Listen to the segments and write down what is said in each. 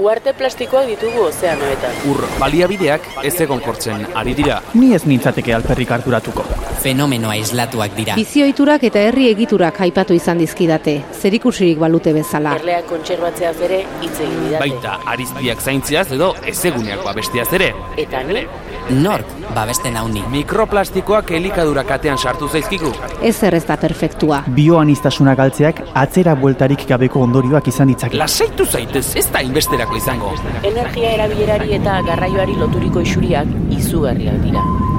Uarte plastikoak ditugu ozeanoetan. Ur baliabideak ez egon kortzen ari dira. Ni ez nintzateke alperrik harturatuko. Fenomeno aislatuak dira. Bizioiturak eta herri egiturak aipatu izan dizkidate, zerikusirik balute bezala. Erleak kontserbatzeaz ere hitz egin didate. Baita arizpiak zaintziaz edo ezeguneak babestiaz ere. Eta ni, Nork babesten hauni. Mikroplastikoak elikadura katean sartu zaizkigu. Ez ez da perfektua. Bioanistasuna galtzeak atzera bueltarik gabeko ondorioak izan ditzake. Lasaitu zaitez, ez da inbesterako izango. energia erabilerari eta garraioari loturiko isuriak izugarriak dira.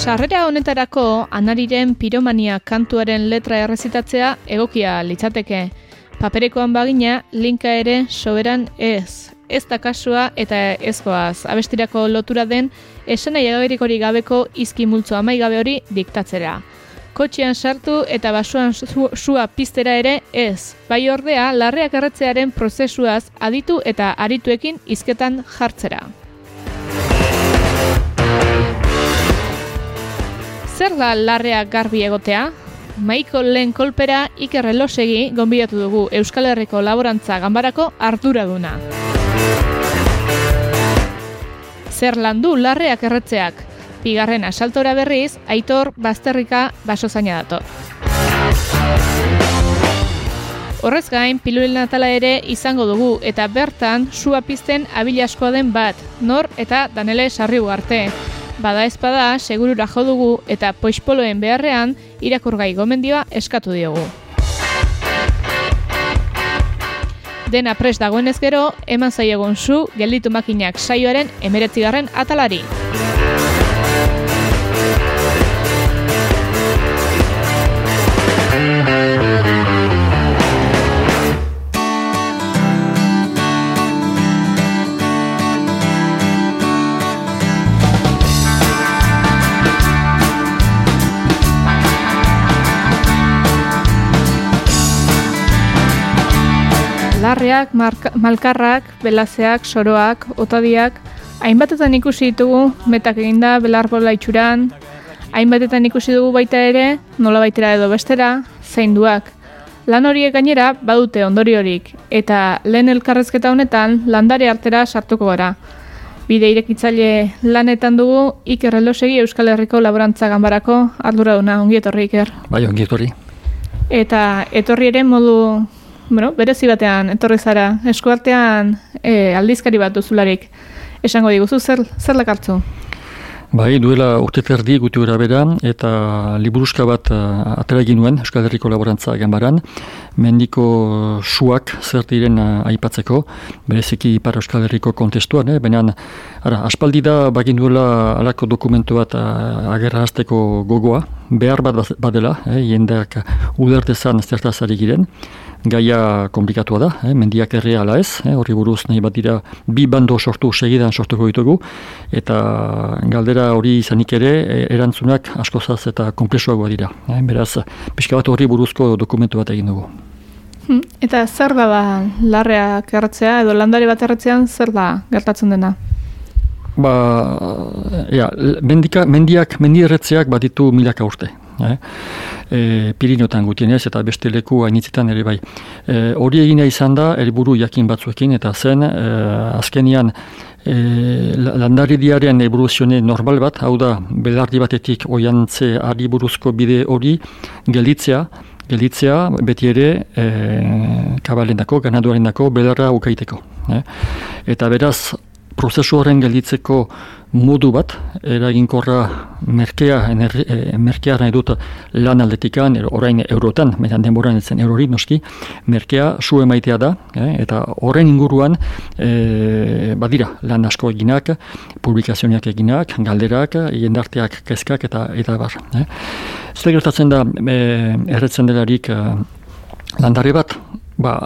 Sarrera honetarako anariren piromania kantuaren letra errezitatzea egokia litzateke. Paperekoan bagina linka ere soberan ez. Ez da kasua eta ezkoaz. Abestirako lotura den esena jagaberik hori gabeko izki multzo amaigabe hori diktatzera. Kotxean sartu eta basuan su- sua piztera ere ez. Bai ordea, larreak erretzearen prozesuaz aditu eta arituekin hizketan jartzera. Zer da larrea garbi egotea? Maiko lehen kolpera Iker Elosegi gonbidatu dugu Euskal Herriko Laborantza Ganbarako arduraduna. Zer landu larreak erretzeak? Bigarren asaltora berriz, Aitor Bazterrika basozaina dator. Horrez gain, pilulen natala ere izango dugu eta bertan sua pizten abil askoa den bat, nor eta Danele sarri ugarte. Bada ezpada, segurura jo dugu eta poispoloen beharrean irakurgai gomendioa eskatu diogu. Dena pres dagoenez gero, eman zaiegon zu gelditu makinak saioaren emeretzigarren atalari. Marka- malkarrak, belazeak, soroak, otadiak, hainbatetan ikusi ditugu metak eginda belarbola itxuran, hainbatetan ikusi dugu baita ere, nola baitera edo bestera, zainduak. Lan horiek gainera badute ondoriorik, eta lehen elkarrezketa honetan landare artera sartuko gara. Bide irekitzaile lanetan dugu Iker Elosegi Euskal Herriko Laborantza Ganbarako arduraduna, ongi etorri Iker. Bai, ongi etorri. Eta etorri ere modu, bueno, berezi batean etorri zara, eskuartean e, aldizkari bat duzularik. Esango diguzu, zer, zer lakartzu? Bai, duela urte terdi guti gura bera, eta liburuska bat uh, atera egin nuen Euskal Herriko Laborantza Ganbaran, mendiko suak zer diren uh, aipatzeko, bereziki ipar Euskal Herriko kontestuan, eh? baina ara, aspaldi da bagin duela alako dokumentu bat uh, agerra hasteko gogoa, behar bat baz- badela, eh? jendeak udertezan zertaz giren, gaia komplikatua da, eh? mendiak erre ala ez, eh? horri buruz nahi bat dira bi bando sortu segidan sortuko ditugu, eta galdera hori izanik ere e, erantzunak askozaz eta komplexuagoa dira. Eh? Beraz, pixka bat horri buruzko dokumentu bat egin dugu. Hm, Eta zer da ba, larreak erretzea edo landare bat erretzean zer da gertatzen dena? Ba, ja, mendika, mendiak, mendi erretzeak baditu milaka urte. Eh? E, Pirinotan gutienez eta beste leku hainitzetan ere bai. E, hori egina izan da, helburu jakin batzuekin, eta zen, e, azkenian, e, la- landaridiaren evoluzione normal bat, hau da, belardi batetik oiantze ari buruzko bide hori gelditzea, gelditzea beti ere e, kabalendako, ganaduarendako belarra ukaiteko. Eh? Eta beraz, prozesu horren gelditzeko modu bat, eraginkorra merkea, enerri, e, merkea nahi dut lan aldetikan, orain eurotan, metan denboran etzen eurori noski, merkea su emaitea da, eh, eta horren inguruan e, badira lan asko eginak, publikazioak eginak, galderak, jendarteak kezkak eta eta bar. Eh. Zer gertatzen da e, erretzen delarik e, landare bat, ba,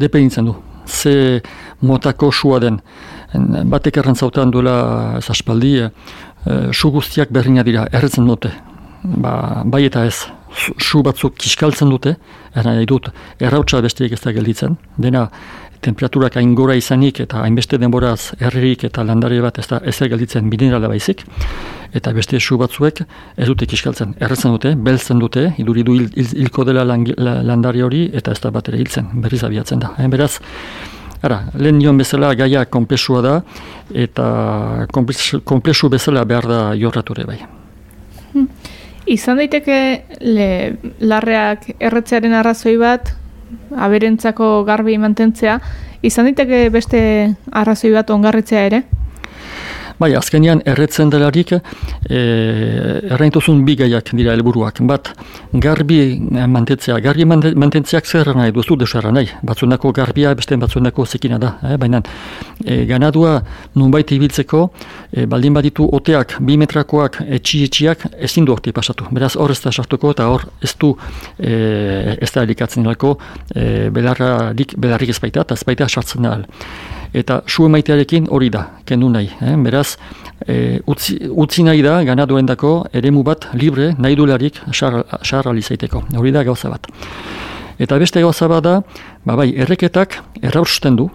dependintzen du. Ze motako sua den, batek errantzautan duela ez aspaldi, e, su guztiak berrina dira, erretzen dute. Ba, bai eta ez, su batzuk kiskaltzen dute, erra nahi dut, errautsa besteik ez da gelditzen, dena temperaturak hain gora izanik eta hainbeste denboraz herririk eta landare bat ez da ez gelditzen minerala baizik, eta beste su batzuek ez dute kiskaltzen, erretzen dute, beltzen dute, iduridu hilko dela landare hori, eta ez da bat ere hiltzen, berriz abiatzen da. Hain beraz, Ara, lehen nion bezala gaia komplexua da eta komplexu bezala behar da jorrature bai. Hmm. Izan daiteke le, larreak erretzearen arrazoi bat, aberentzako garbi mantentzea, izan daiteke beste arrazoi bat ongarritzea ere? Bai, azkenean erretzen delarik e, erraintuzun bi gaiak dira helburuak. Bat, garbi mantentzea. Garbi mantentzeak zer nahi, duzu desu nahi. Batzunako garbia, beste batzunako zekina da. Eh? Baina, e, ganadua nunbait ibiltzeko, e, baldin baditu oteak, bi metrakoak, etxi-etxiak, ezin du orti pasatu. Beraz, hor ez da sartuko eta hor ez du e, ez da elikatzen nolako e, belarrik, belarrik ez baita, eta ez baita sartzen da eta su emaitearekin hori da, kendu nahi. Eh? Beraz, e, utzi, utzi nahi da, ganaduen dako, eremu bat libre, nahi dularik, xarra lizaiteko. Hori da gauza bat. Eta beste gauza bat da, ba bai, erreketak errausten du,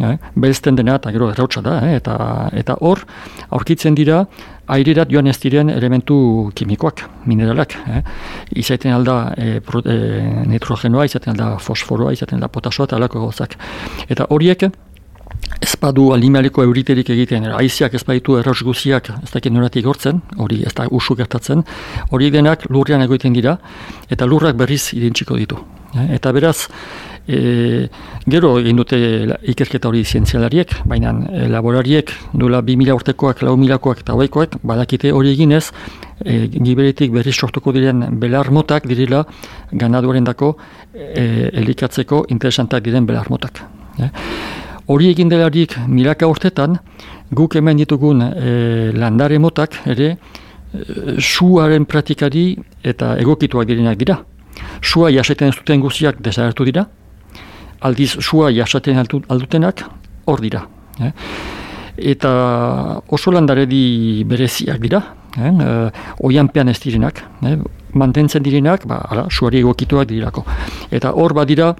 eh? belzten dena eta gero errautsa da, eh? eta, eta hor, aurkitzen dira, airerat joan ez diren elementu kimikoak, mineralak. Eh? Izaten alda e, pro, e, nitrogenoa, izaten alda fosforoa, izaten alda potasoa eta alako gauzak. Eta horiek, ez badu alimaleko euriterik egiten, aiziak ez baditu erros guziak ez dakit noratik gortzen, hori ez da usu gertatzen, hori denak lurrean egoiten dira, eta lurrak berriz idintxiko ditu. Eta beraz, e, gero egin dute ikerketa hori zientzialariek, baina e, laborariek duela 2000 urtekoak, lau milakoak eta hoaikoak, badakite hori eginez, e, giberetik berriz sortuko diren belar motak direla ganaduaren dako e, elikatzeko interesantak diren belar motak. Eh. Hori egin delarik milaka urtetan, guk hemen ditugun e, landare motak ere e, suaren pratikari eta egokituak direnak dira. Sua jasaten zuten guziak desagertu dira, aldiz sua jasaten aldutenak hor dira. Eh? Eta oso landare di bereziak dira, eh? e, oianpean ez direnak, eh? mantentzen direnak, ba, ala, suari egokituak dirako. Eta hor badira,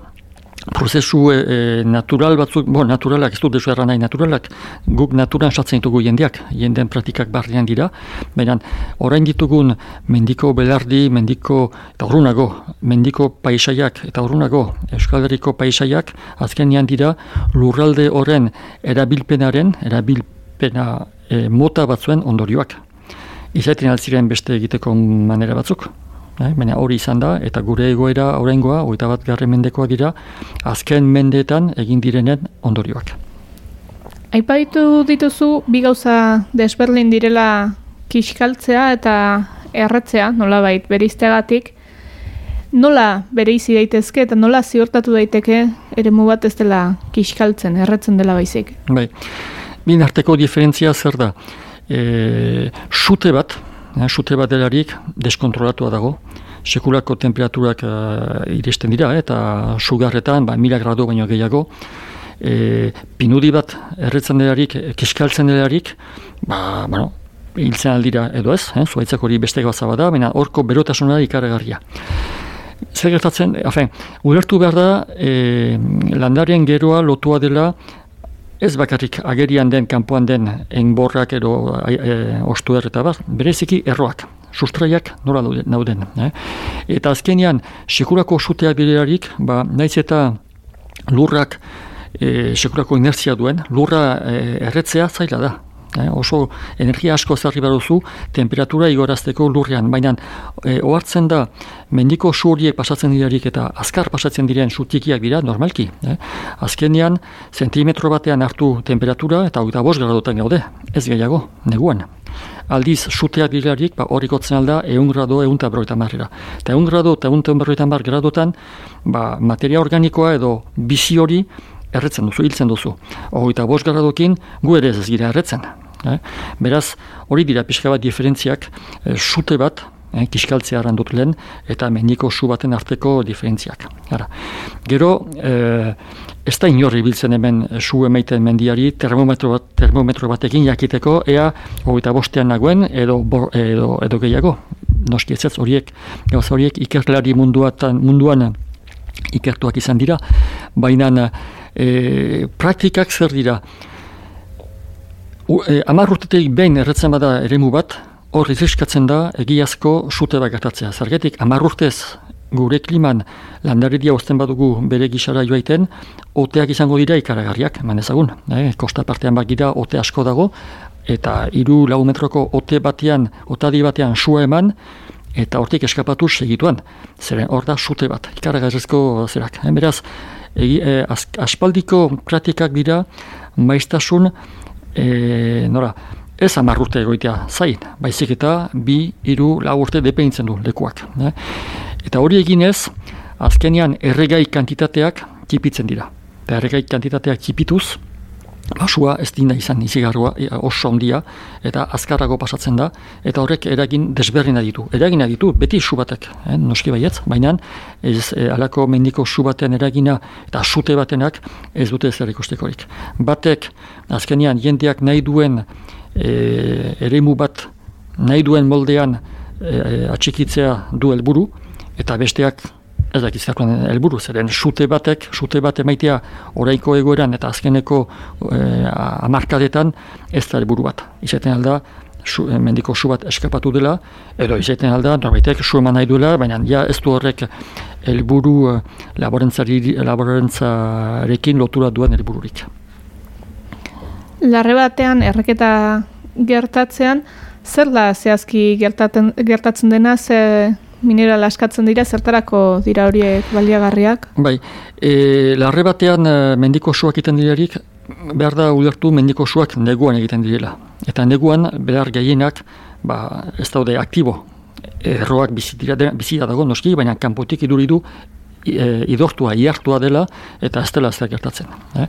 prozesu e, natural batzuk, bo, naturalak, ez dut desu erra nahi naturalak, guk naturan satzen ditugu jendeak, jenden praktikak barrian dira, baina orain ditugun mendiko belardi, mendiko, eta horrenago, mendiko paisaiak, eta horrenago, Euskal Herriko paisaiak, azken dira, lurralde horren erabilpenaren, erabilpena e, mota batzuen ondorioak. Izaiten altziren beste egiteko manera batzuk. Eh, baina hori izan da, eta gure egoera horrengoa, oita bat garren mendekoa dira, azken mendeetan egin direnen ondorioak. Aipaitu dituzu, bi gauza desberlin direla kiskaltzea eta erretzea, nola bait, beriztegatik, nola bereizi daitezke eta nola ziortatu daiteke ere bat ez dela kiskaltzen, erretzen dela baizik? Bai, bin arteko diferentzia zer da, e, sute bat, sute bat delarik deskontrolatua dago, sekulako temperaturak uh, iristen dira, eh, eta sugarretan, ba, mila gradu baino gehiago, e, pinudi bat erretzen delarik, kiskaltzen delarik, ba, bueno, hiltzen aldira edo ez, eh, zuaitzak hori beste gauza bada, baina horko berotasunara ikaragarria. Zer gertatzen, afen, ulertu behar da, e, landarien geroa lotua dela ez bakarrik agerian den, kanpoan den, enborrak edo e, e, ostu eta bat, bereziki erroak, sustraiak nola nauden. Eh? Eta azkenian, sekurako suteak biderarik, ba, naiz eta lurrak e, sekurako inertzia duen, lurra e, erretzea zaila da. Eh, oso energia asko zerri baduzu temperatura igorazteko lurrean, baina e, ohartzen da mendiko su horiek pasatzen dirarik eta azkar pasatzen diren sutikiak dira normalki. Eh? Azkenean, zentimetro batean hartu temperatura eta hogeita bost gradotan gaude, ez gehiago, neguan. Aldiz, suteak dirarik, ba, hori gotzen alda, egun grado, egun eta berroita marrera. Eta egun grado, eta egun berroita mar gradotan, ba, materia organikoa edo bizi hori erretzen duzu, hiltzen duzu. Hogeita bost gradokin, gu ere ez gira erretzen. Eh? Beraz, hori dira pixka bat diferentziak, e, sute bat, eh, kiskaltzea arrandut lehen, eta mendiko su baten arteko diferentziak. Ara. Gero, eh, ez da inorri biltzen hemen su emaiten mendiari termometro, bat, termometro batekin jakiteko, ea hogeita bostean nagoen edo, edo, edo gehiago. Noski ez horiek, gauza horiek ikerlari munduatan, munduan ikertuak izan dira, baina e, praktikak zer dira, E, Amar urtetik behin erretzen bada eremu bat, hor izriskatzen da egiazko sute bat gertatzea. Zergetik, amar urtez gure kliman landaredia uzten badugu bere gisara joaiten, oteak izango dira ikaragarriak, eman ezagun. Eh? Kosta partean bat gira ote asko dago, eta hiru lau metroko ote batean, otadi batean sua eman, eta hortik eskapatu segituan. Zeren hor da sute bat, ikaragarrizko zerak. Eh? Beraz, egi, eh, aspaldiko praktikak dira, maiztasun, e, nora, ez amar urte egoitea zain, baizik eta bi, hiru, lau urte depeintzen du lekuak. Ne? Eta hori eginez, azkenean erregai kantitateak kipitzen dira. Eta erregai kantitateak kipituz, basua ez dina izan izigarroa oso ondia, eta azkarrago pasatzen da, eta horrek eragin desberdina ditu. Eragina ditu, beti su batek, eh, noski baietz, baina ez e, alako mendiko su baten eragina eta sute batenak ez dute zer ikustekorik. Batek, azkenean, jendeak nahi duen e, eremu bat, nahi duen moldean e, atxikitzea du helburu eta besteak ez dakit zerkoan helburu zeren sute batek, sute bat emaitea oraiko egoeran eta azkeneko e, amarkadetan ez da helburu bat. Izaten alda, su, eh, mendiko su bat eskapatu dela, edo izaten alda, norbaitek su eman nahi duela, baina ja ez du horrek helburu e, laborantzarekin lotura duen helbururik. Larre batean erreketa gertatzean, zer da zehazki gertatzen dena, ze mineral askatzen dira, zertarako dira horiek baliagarriak? Bai, e, larre batean e, mendiko suak egiten direrik, behar da ulertu mendiko suak neguan egiten direla. Eta neguan, behar gehienak, ba, ez daude aktibo. Erroak bizitira, bizitira dago noski, baina kanpotik iduridu e, idortua, iartua dela, eta ez dela zer gertatzen. Eh?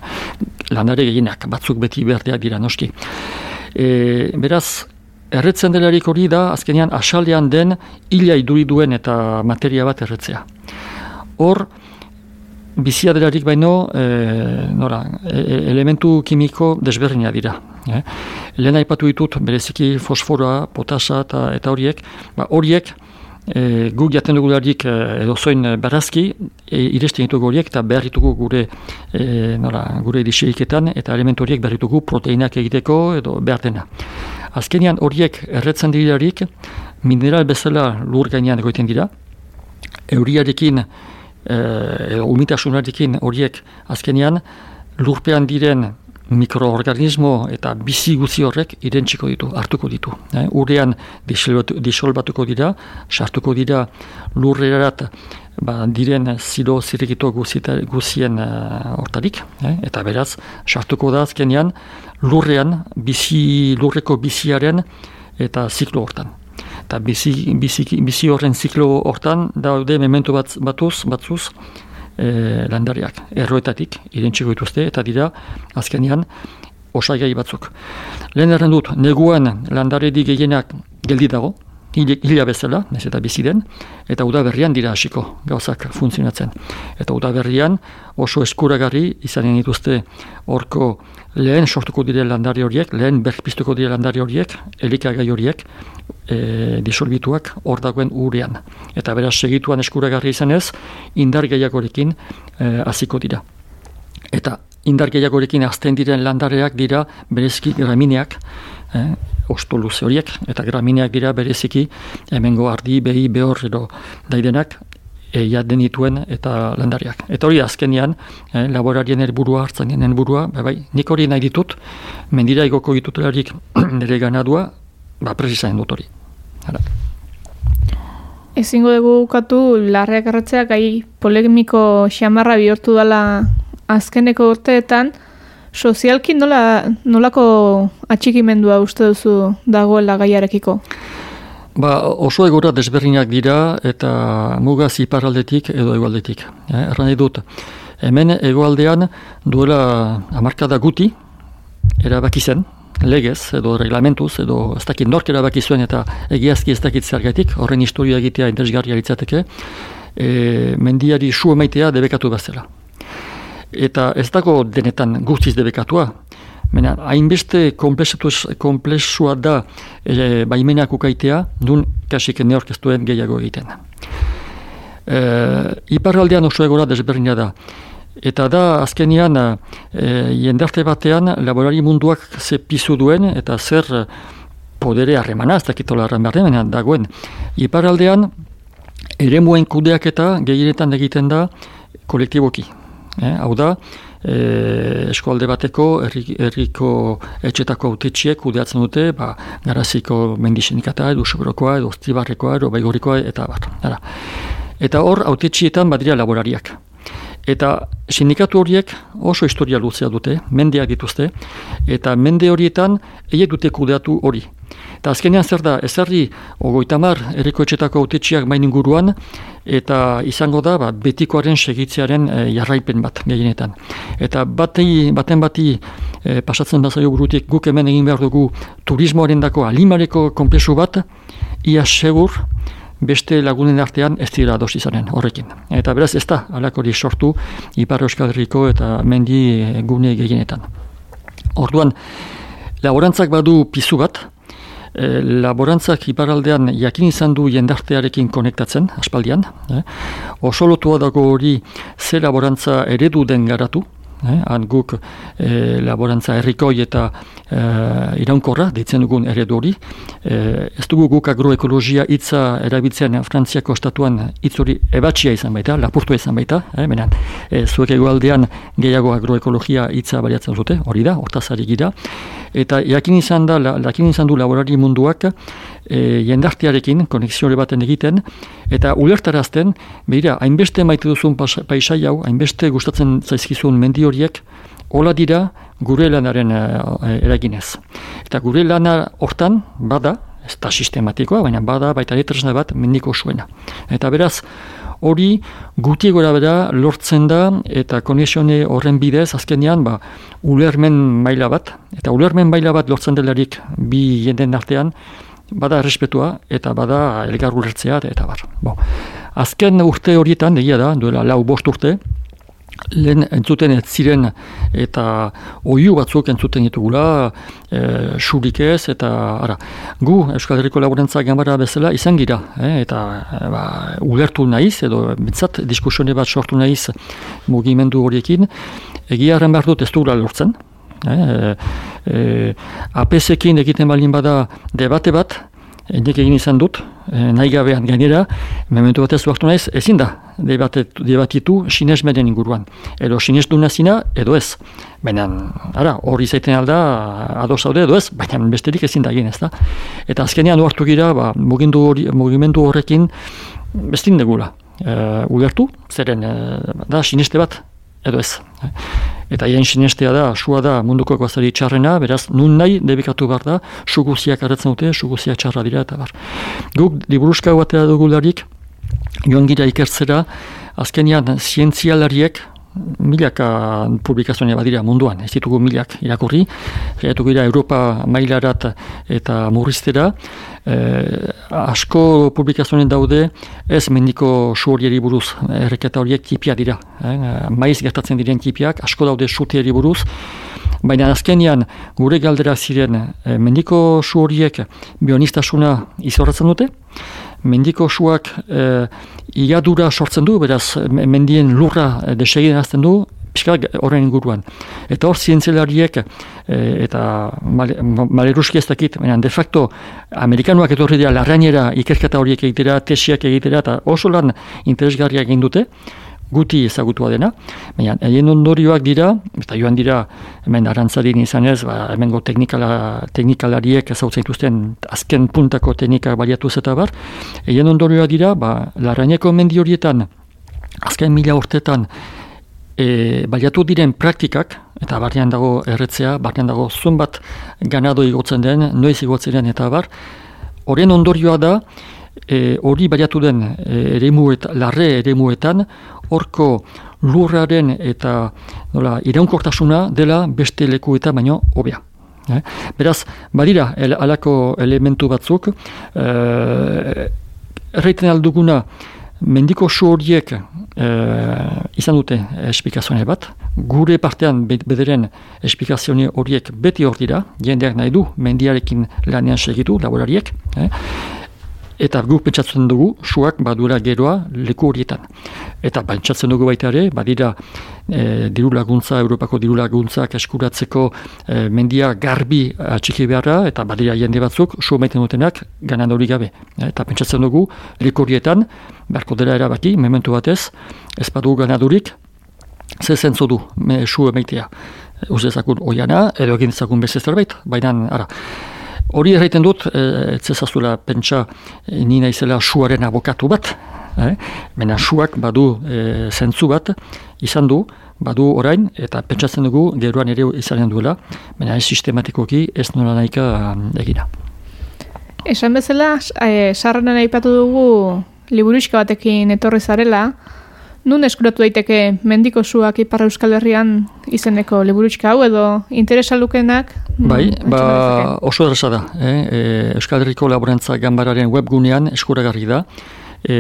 Lanare gehienak, batzuk beti berdeak dira noski. E, beraz, erretzen delarik hori da, azkenean asalean den hila iduri duen eta materia bat erretzea. Hor, bizia delarik baino, e, nora, e, e, elementu kimiko desberdina dira. Eh? Lehen aipatu ditut, bereziki fosforoa, potasa eta, eta horiek, ba, horiek, E, gu jaten dugularik e, edo zoin berazki, e, iresten ditugu horiek eta berritugu gure e, nora, gure edisiriketan eta elementu horiek berritugu proteinak egiteko edo behar dena. Azkenean horiek erretzen dirarik, mineral bezala lur gainean egoiten dira, euriarekin, e, umitasunarekin horiek azkenean, lurpean diren mikroorganismo eta bizi guzi horrek irentziko ditu, hartuko ditu. Eh? Urean disolbatuko dira, sartuko dira lurrerat ba, diren zilo zirrikito guzien uh, hortarik, eh? eta beraz, sartuko da azkenean lurrean, bizi, lurreko biziaren eta ziklo hortan. Eta bizi, bizi, bizi horren ziklo hortan, daude memento bat, batuz, batzuz, e, landariak, erroetatik, irentsiko dituzte, eta dira, azkenean, osaigai batzuk. Lehen erren dut, neguan landaredi gehienak geldi dago, hila bezala, ez eta bizi den, eta udaberrian dira hasiko gauzak funtzionatzen. Eta udaberrian oso eskuragarri izanen dituzte horko lehen sortuko dire landari horiek, lehen berpiztuko dire landari horiek, elikagai horiek, e, disolbituak hor dagoen urean. Eta beraz segituan eskuragarri izanez, indar gehiagorekin e, hasiko dira. Eta indar gehiagorekin azten diren landareak dira berezki gramineak, eh, osto luze horiek, eta gramineak dira bereziki, hemengo ardi, behi, behor edo daidenak, e, jaden dituen eta landariak. Eta hori azkenian, eh, laborarien helburua hartzen den helburua, bai, bai, nik hori nahi ditut, mendira igoko ditutelarik nire ganadua, ba, presizain dut hori. Hala. Ezingo dugu ukatu larreak erratzea gai polemiko xamarra bihurtu dela azkeneko urteetan, sozialki nola, nolako atxikimendua uste duzu dagoela gaiarekiko? Ba, oso egora desberdinak dira eta mugaz iparaldetik edo egualdetik. Eh, erran dut, hemen egoaldean duela amarkada guti, erabaki zen, legez edo reglamentuz edo ez dakit nork erabaki zuen eta egiazki ez dakit zergatik, horren historia egitea interesgarria litzateke, e, mendiari su emaitea debekatu bazela. Eta ez dago denetan guztiz debekatua, Mena, hainbeste komplexua da e, baimenak ukaitea, dun kasik neork ez duen gehiago egiten. E, Iparraldean oso egora desberdina da. Eta da, azkenian, e, jendarte batean, laborari munduak ze pizu duen, eta zer podere harremana, ez dakitola harremana, dagoen. Iparaldean, ere muen kudeak eta gehienetan egiten da kolektiboki. Eh, hau da, e, eskualde bateko, herriko etxetako autetxiek kudeatzen dute, ba, garaziko mendisenikata, edo sobrokoa, edo zibarrekoa, edo baigorikoa, eta bat. Eta hor, autetxietan badira laborariak. Eta sindikatu horiek oso historia luzea dute, mendeak dituzte, eta mende horietan eiek dute kudeatu hori. Eta azkenean zer da, ezarri ogoitamar eriko etxetako autetxiak main inguruan, eta izango da ba, betikoaren segitzearen e, jarraipen bat gehienetan. Eta batei, baten bati e, pasatzen bazaio burutik guk hemen egin behar dugu turismoaren dako alimareko konplesu bat, ia segur, beste lagunen artean ez dira dosi zaren horrekin. Eta beraz ez da alakori sortu Ipar Euskal Herriko eta mendi gune gehienetan. Orduan, laborantzak badu pizu bat, e, laborantzak iparaldean jakin izan du jendartearekin konektatzen, aspaldian, e, oso lotua dago hori ze laborantza eredu den garatu, Eh, han guk eh, laborantza herrikoi eta eh, iraunkorra ditzen dugun eredu hori. Eh, ez dugu guk agroekologia hitza erabiltzen Frantziako estatuan hitz hori ebatxia izan baita, lapurtu izan baita, eh, benan, eh, zuek egualdean gehiago agroekologia hitza baliatzen zute, hori da, hortazari gira. Eta jakin izan, da, jakin izan du laborari munduak e, jendartearekin, konexiore baten egiten, eta ulertarazten, behira, hainbeste maite duzun paisai hau, hainbeste gustatzen zaizkizun mendi horiek, hola dira gure lanaren e, eraginez. Eta gure lana hortan, bada, ez da sistematikoa, baina bada, baita letresna bat, mendiko zuena. Eta beraz, hori guti gora bera lortzen da eta konexione horren bidez azkenean ba, ulermen maila bat eta ulermen maila bat lortzen delarik bi jenden artean bada respetua eta bada elgar ulertzea eta bar. Bo. Azken urte horietan, egia da, duela lau bost urte, lehen entzuten ez ziren eta oiu batzuk entzuten ditugula, e, surik ez, eta ara, gu Euskal Herriko Laborantza Gambara bezala izan gira, eh, eta e, ba, ulertu nahiz, edo bintzat diskusione bat sortu nahiz mugimendu horiekin, egia behar dut ez dugula lortzen, Eh, eh, APS-ekin egiten balin bada debate bat, nik egin izan dut, eh, nahi gabean gainera, mementu batez duartu naiz, ezin da debatitu sinesmenen inguruan. Edo sines du nazina, edo ez. Baina, ara, hori zaiten alda, ados zaude, edo ez, baina besterik ezin da egin ez da. Eta azkenean duartu gira, ba, mugimendu horrekin, bestin degula. Uh, ugertu, zeren, da, sineste bat, edo ez. Eta hien sinestea da, sua da munduko guazari txarrena, beraz, nun nahi debekatu behar da, suguziak arretzen dute, suguziak txarra dira, eta bar. Guk, liburuska guatea dugularik, joan gira ikertzera, azkenian zientzialariek, milaka publikazioa badira munduan, ez ditugu milak irakurri, jaitu gira Europa mailarat eta murriztera, eh, asko publikazioen daude. Ez mendiko su horieri buruz, erreketa horiek tipia dira, eh, maiz gertatzen diren tipiak, asko daude sutieri buruz, baina azkenian gure galdera ziren eh, mendiko su horiek bionistasuna izorratzen dute, mendiko suak e, igadura sortzen du, beraz mendien lurra e, desegin du, pixka horren inguruan. Eta hor zientzialariek eta maleruski ez dakit, baina de facto amerikanuak etorri dira larrainera ikerketa horiek egitera, tesiak egitera, eta oso lan interesgarriak egin dute, guti ezagutua dena, baina egin ondorioak dira, eta joan dira hemen arantzarin izan ez, ba, hemengo teknikala, teknikalariek ezautzen dituzten azken puntako teknika baliatu eta bar, egin ondorioak dira, ba, larraineko mendi horietan, azken mila urtetan, e, baliatu diren praktikak, eta barnean dago erretzea, barnean dago zuen bat ganado igotzen den, noiz igotzen den eta bar, horien ondorioa da, e, hori baliatu den e, eremuet, larre eremuetan, horko lurraren eta nola, iraunkortasuna dela beste leku eta baino hobea. Eh? Beraz, badira, el, alako elementu batzuk, eh, erreiten alduguna, mendiko su horiek eh, izan dute esplikazioa bat, gure partean bederen esplikazioa horiek beti hor dira, jendeak nahi du, mendiarekin lanean segitu, laborariek, eh? Eta guk pentsatzen dugu suak badura geroa leku horietan. Eta pentsatzen dugu baita ere, badira e, diru laguntza, Europako diru laguntzak eskuratzeko e, mendia garbi atxiki beharra, eta badira jende batzuk su maiten dutenak ganan hori gabe. Eta pentsatzen dugu leku horietan, beharko dela erabaki, mementu batez, ez badu ganadurik, ze zentzu du me, su emeitea. Uze zakun oiana, edo egin zakun beste zerbait, baina, ara, Hori erraiten dut, e, etzezazula pentsa e, nina izela suaren abokatu bat, eh? mena suak badu e, zentzu bat, izan du, badu orain, eta pentsatzen dugu geroan ere izanen duela, mena ez sistematikoki ez nola nahika egina. Esan bezala, sarrenan aipatu dugu liburuska batekin etorri zarela, Nun eskuratu daiteke mendiko suak ipar euskal herrian izeneko liburutxka hau edo interesa lukenak? Bai, ba, oso erresa da. Eh? E, euskal herriko laborantza gambararen webgunean eskuragarri da. E,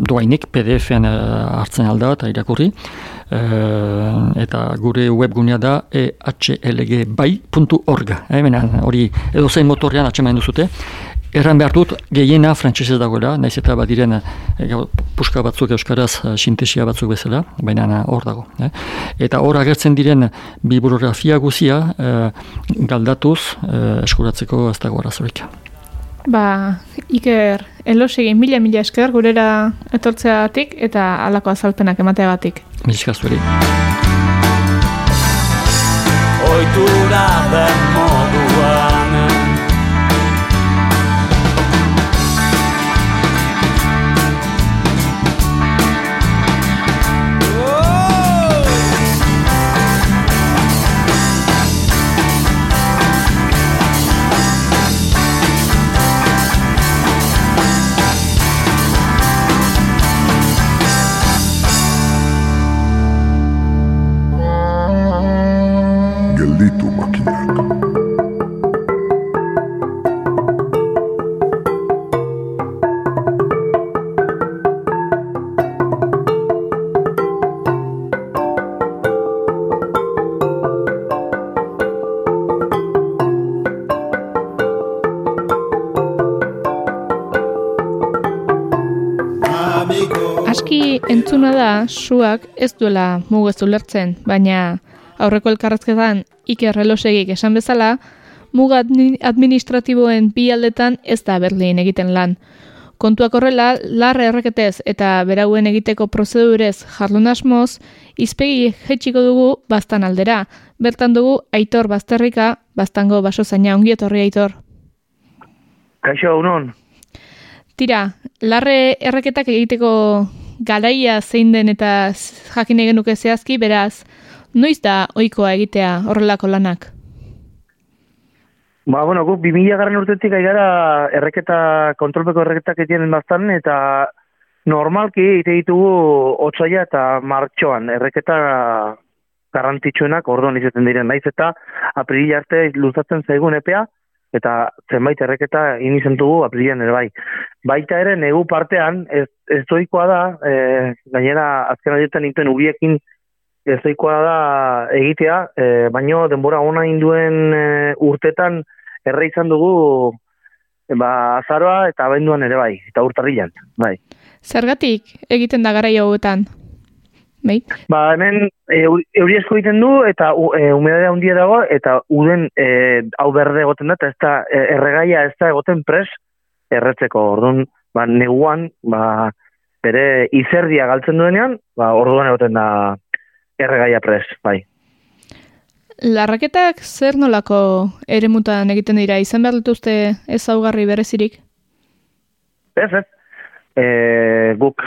doainik PDF-en e, hartzen alda eta irakurri. E, eta gure webgunea da ehlgbai.org. E, hori edo zein motorrean atxemain duzute. Erran behar dut, gehiena frantsesez dagoela, naiz eta badiren e, puska batzuk euskaraz eh, sintesia batzuk bezala, baina eh, hor dago. Eh? Eta hor agertzen diren bibliografia guzia galdatuz eh, eskuratzeko ez dago arazorik. Ba, Iker, elosegin mila-mila esker gurera etortzeagatik eta halako azalpenak emateagatik. Milizka zueri. Oitura den entzuna da suak ez duela mugezu lertzen, baina aurreko elkarrezketan Iker Relosegik esan bezala, muga administratiboen bi aldetan ez da berlin egiten lan. Kontuak horrela, larre erreketez eta berauen egiteko prozedurez jarlun asmoz, izpegi jetxiko dugu bastan aldera. Bertan dugu aitor bazterrika, bastango baso zaina ongietorri aitor. Kaixo, unon. Tira, larre erreketak egiteko garaia zein den eta jakin egin nuke zehazki, beraz, noiz da ohikoa egitea horrelako lanak? Ba, bueno, guk 2000 garren urtetik gara erreketa, kontrolpeko erreketak egiten bastan, eta normalki ite ditugu otsaia eta martxoan, erreketa garantitxuenak orduan izaten diren, naiz eta aprili arte luzatzen zaigun epea, eta zenbait erreketa inizentugu aprilian ere bai. Baita ere, negu partean, ez, ez da, e, gainera azken adietan nintuen ubiekin ez da egitea, e, baino denbora ona induen e, urtetan erre izan dugu e, ba, azaroa eta abenduan ere bai, eta urtarrilan, bai. Zergatik egiten da gara hauetan? Bai. Ba, hemen e, eu- euri asko egiten du eta u- e, humedadea handia dago eta uden e, hau berde egoten da eta ez da e, erregaia ez da egoten pres erretzeko. Orduan, ba, neguan, ba, bere izerdia galtzen duenean, ba, orduan egoten da erregaia pres, bai. Larraketak zer nolako eremutan egiten dira? Izan behar dituzte ezaugarri berezirik? Ez, ez. E, guk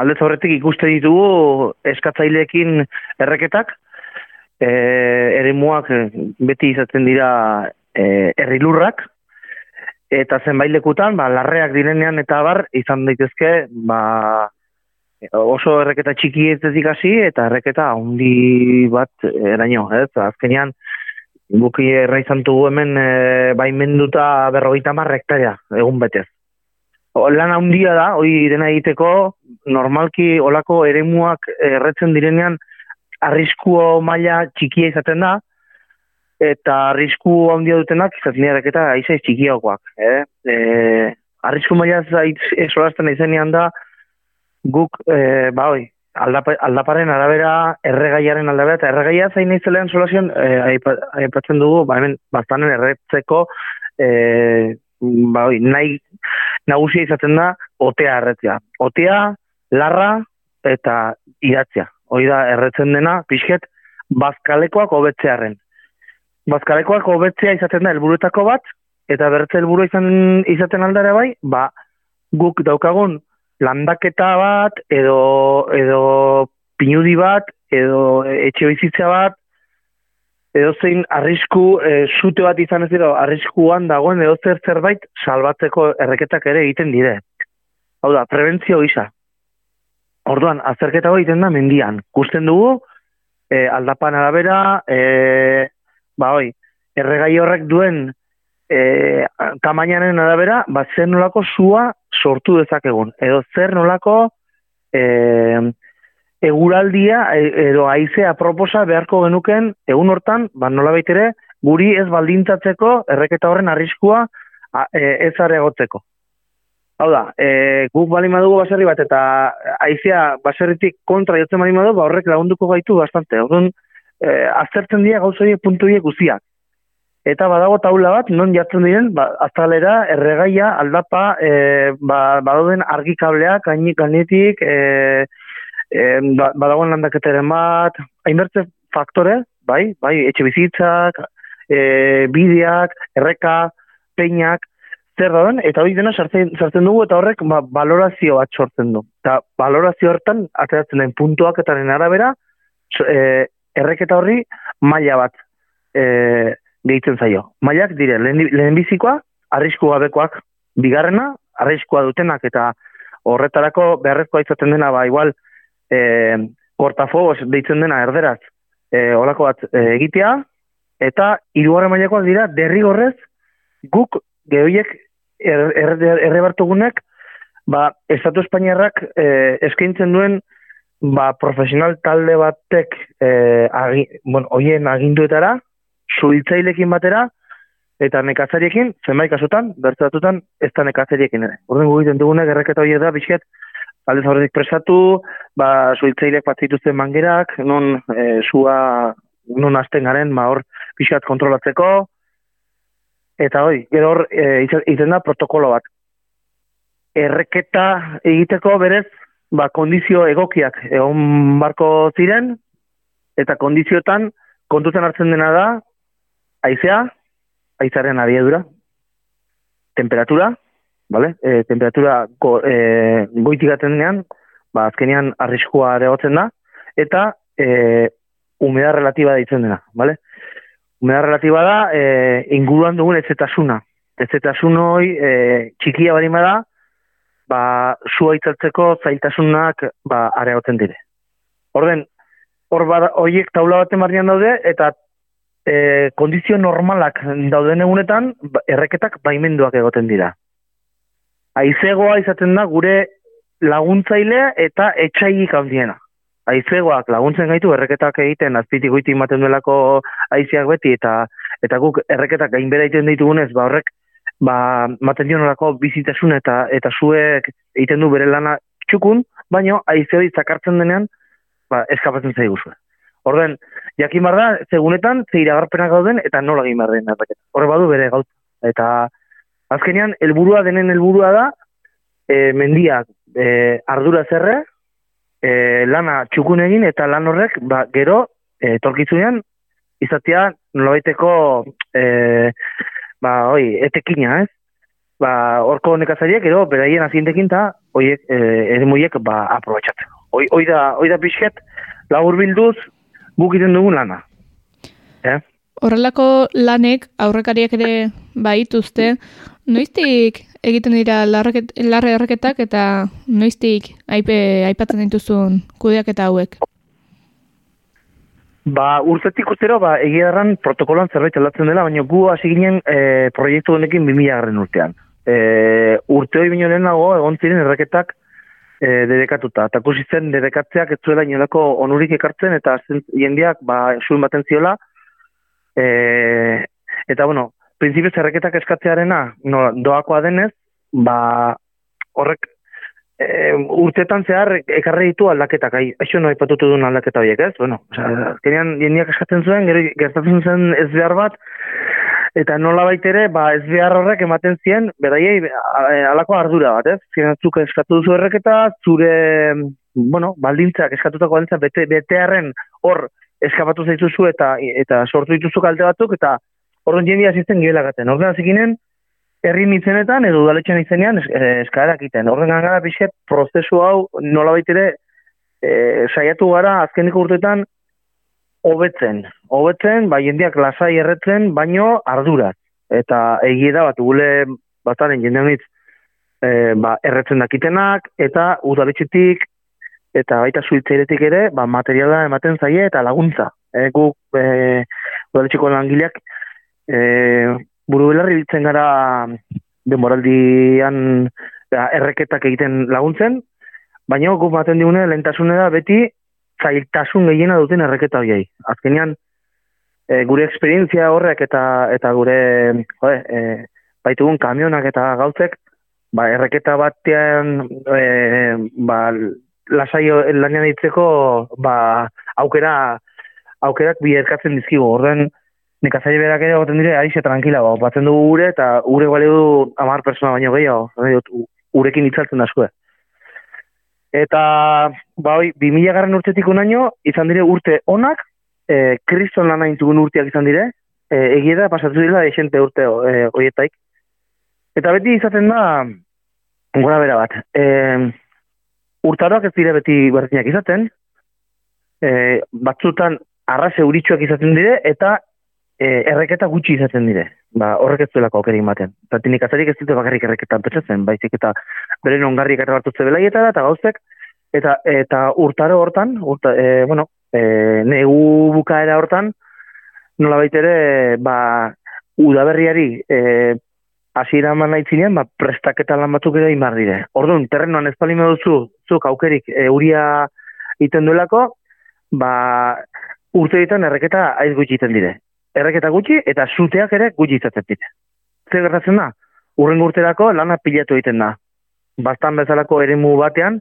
aldez horretik ikuste ditugu eskatzaileekin erreketak, e, eremuak beti izaten dira e, herrilurrak, eta zenbait lekutan, ba, larreak direnean eta bar, izan daitezke, ba, oso erreketa txiki ez ikasi, eta erreketa handi bat eraino, ez? Azkenean, guk erra izan dugu hemen e, baimenduta berrogeita mar hektarea, egun betez. Lan handia da, hori dena egiteko, normalki olako eremuak erretzen direnean arriskuo maila txikia izaten da, eta arrisku handia dutenak izaten dira eta aizaiz txikiagoak. Eh? E, arrisku maila esolazten izenean da, guk, e, ba hoi, aldapa, aldaparen arabera, erregaiaren arabera, eta erregaia zain naizelean solazion, e, aipa- aipatzen dugu, ba hemen, bastanen erretzeko, e, ba hoi, nahi nagusia izaten da otea erretzea. Otea, larra eta idatzea. Hoi da erretzen dena pixket bazkalekoak hobetzearen. Bazkalekoak hobetzea izaten da helburuetako bat eta bertze helburu izan izaten aldare bai, ba guk daukagun landaketa bat edo edo pinudi bat edo etxe bizitza bat edo zein arrisku e, sute bat izan ez dira arriskuan dagoen edo zer zerbait salbatzeko erreketak ere egiten dire. Hau da, prebentzio gisa. Orduan, azterketa hori egiten da mendian. Kusten dugu, e, aldapan arabera, e, ba hoi, erregai horrek duen e, tamainaren arabera, ba zer nolako sua sortu dezakegun. Edo zer nolako e, eguraldia e- edo haizea proposa beharko genuken egun hortan, ba nolabait ere, guri ez baldintzatzeko erreketa horren arriskua e, ez areagotzeko. Hau da, e, guk bali madugu baserri bat eta haizea baserritik kontra jotzen bali madu, ba horrek lagunduko gaitu bastante. Orduan, e, aztertzen dira gauza horiek puntu guztiak. Eta badago taula bat, non jartzen diren, ba, azalera, erregaia, aldapa, e, ba, badauden argikableak, gainetik, e, e, ba- badagoen landaketaren bat, hainbertze faktore, bai, bai, etxe bizitzak, e, bideak, erreka, peinak, zer dauden, eta hori dena sartzen, sartzen dugu, eta horrek ba, valorazio bat sortzen du. Eta valorazio hortan, ateratzen den puntuak eta arabera, so- e, erreketa horri maila bat e, gehitzen zaio. Mailak dire, lehen, lehenbizikoa, arrisku gabekoak, bigarrena, arriskua dutenak, eta horretarako beharrezkoa izaten dena, ba, igual, e, kortafogos deitzen dena erderaz, e, olako bat e, egitea, eta hirugarren mailakoak dira, derrigorrez, guk gehoiek er, er, errebartugunek, ba, Estatu Espainiarrak e, eskaintzen duen ba, profesional talde batek e, agi, bueno, oien aginduetara, suhiltzailekin batera, eta nekazariekin, zenbait kasutan, bertzatutan, ez da nekazariekin ere. Orden gu egiten dugunek erreketa horiek da, bizket, aldez aurretik presatu, ba, suhiltzaileak bat zituzten mangerak, non e, sua, non hasten garen, ba, hor, pixkat kontrolatzeko, eta hoi, gero hor, e, izen da protokolo bat. Erreketa egiteko berez, ba, kondizio egokiak egon barko ziren, eta kondiziotan kontutan hartzen dena da, haizea, haizaren abiedura, temperatura, vale? E, temperatura go, e, goitik atendean, ba, azkenean arriskua areagotzen da, eta e, humedad relatiba deitzen dena, vale? Humedad relatiba da, e, inguruan dugun ezetasuna. Ezetasun hoi e, txikia bari da, ba, sua itzaltzeko zailtasunak ba, areagotzen dire. Orden, hor horiek taula baten barnean daude, eta e, kondizio normalak dauden egunetan, ba, erreketak baimenduak egoten dira. Aizegoa izaten da gure laguntzaile eta etxaiik handiena. Aizegoak laguntzen gaitu erreketak egiten azpitik goiti ematen duelako aiziak beti eta eta guk erreketak gainbera egiten ditugunez, ba horrek ba maten dio nolako bizitasun eta eta zuek egiten du bere lana txukun, baino haize hori zakartzen denean ba, eskapatzen zaiguzue. Orden, jakin bar da, segunetan, ze iragarpenak gauden, eta nola egin behar den. Horre badu bere gaut. Eta azkenean, helburua denen helburua da, e, mendiak e, ardura zerre, e, lana txukun egin, eta lan horrek, ba, gero, e, torkizunean, izatea nolabaiteko e, ba, oi, etekina, ez? Ba, horko nekazariak, gero, beraien azientekin eta, oiek, e, ere muiek, ba, aprobetxatzen. Oi, oi da, oi da pixket, labur bilduz, guk iten dugun lana. Eh? Horrelako lanek aurrekariak ere baituzte, noiztik egiten dira larre erreketak eta noiztik aipe, aipatzen dituzun kudeak eta hauek? Ba, urtetik urtero, ba, egia erran protokoloan zerbait aldatzen dela, baina gu hasi ginen e, proiektu honekin 2000 garren urtean. E, urte hori bino lehenago, egon ziren erreketak e, dedekatuta. Eta zen dedekatzeak ez zuela inolako onurik ekartzen, eta jendeak, ba, suin baten ziola, e, eta, bueno, prinsipioz erreketak eskatzearena, no, doakoa denez, ba, horrek e, urtetan zehar ekarri ditu aldaketak, ai, això no aipatutu duen aldaketa horiek, ez? Bueno, osea, kenean jendiak eskatzen zuen, gero gertatzen zen ez behar bat, eta nola baitere, ba, ez behar horrek ematen zien, beraiei alako ardura bat, ez? Zirentzuk eskatu duzu erreketa, zure, bueno, baldintzak, eskatutako baldintzak, bete, betearen hor eskapatu zaituzu eta eta sortu dituzu kalte batzuk, eta horren jendia asisten gibelagaten. Horren zikinen, herri mitzenetan edo udaletxean izenean eh, eskaerak iten. Horren gara bixe prozesu hau nola baitere e, saiatu gara azkeniko urtetan hobetzen. Hobetzen, bai jendeak lasai erretzen, baino arduraz. Eta egie da bat gule bataren jendean hitz e, ba, erretzen dakitenak eta udaletxetik eta baita suitzairetik ere ba, materiala ematen zaie eta laguntza. E, guk e, udaletxeko langileak e, buru belarri biltzen gara demoraldian da, erreketak egiten laguntzen, baina guk baten digune lehentasune da beti zailtasun gehiena duten erreketa horiei. Azkenean, e, gure esperientzia horrek eta eta gure jode, e, baitugun kamionak eta gauzek, ba, erreketa batean e, ba, lasai lanean ditzeko ba, aukera aukerak bi erkatzen dizkigu. Orden, nekazari berak ere goten dire, aixe tranquila, ba, batzen dugu gure, eta gure bale du amar persona baino gehiago, urekin itzaltzen da Eta, ba, oi, bi mila garren urtetik unaino, izan dire urte onak, e, kriston lan aintzugun urteak izan dire, e, egia da, pasatu dira, esente urte e, oietaik. Eta beti izaten da, gora bera bat, e, urtaroak ez dire beti bertinak izaten, e, batzutan arraze uritxuak izaten dire, eta e, erreketa gutxi izaten dire. Ba, horrek ez duelako aukeri ematen. Eta tinik azarik ez dute bakarrik erreketan petzatzen, baizik eta beren ongarrik eta bartutze belaietara eta gauzek, eta eta urtaro hortan, urta, e, bueno, e, negu bukaera hortan, nola baitere, ba, udaberriari, e, hasiera eman nahi zinean, ba, prestaketa lan batzuk ere imar dire. Orduan, terrenoan ez palime duzu, zuk aukerik e, uria iten duelako, ba, urte ditan erreketa aiz gutxi iten dire erreketa gutxi eta zuteak ere gutxi izatzen dira. Zer gertatzen da? Urren urterako lana pilatu egiten da. Bastan bezalako eremu batean,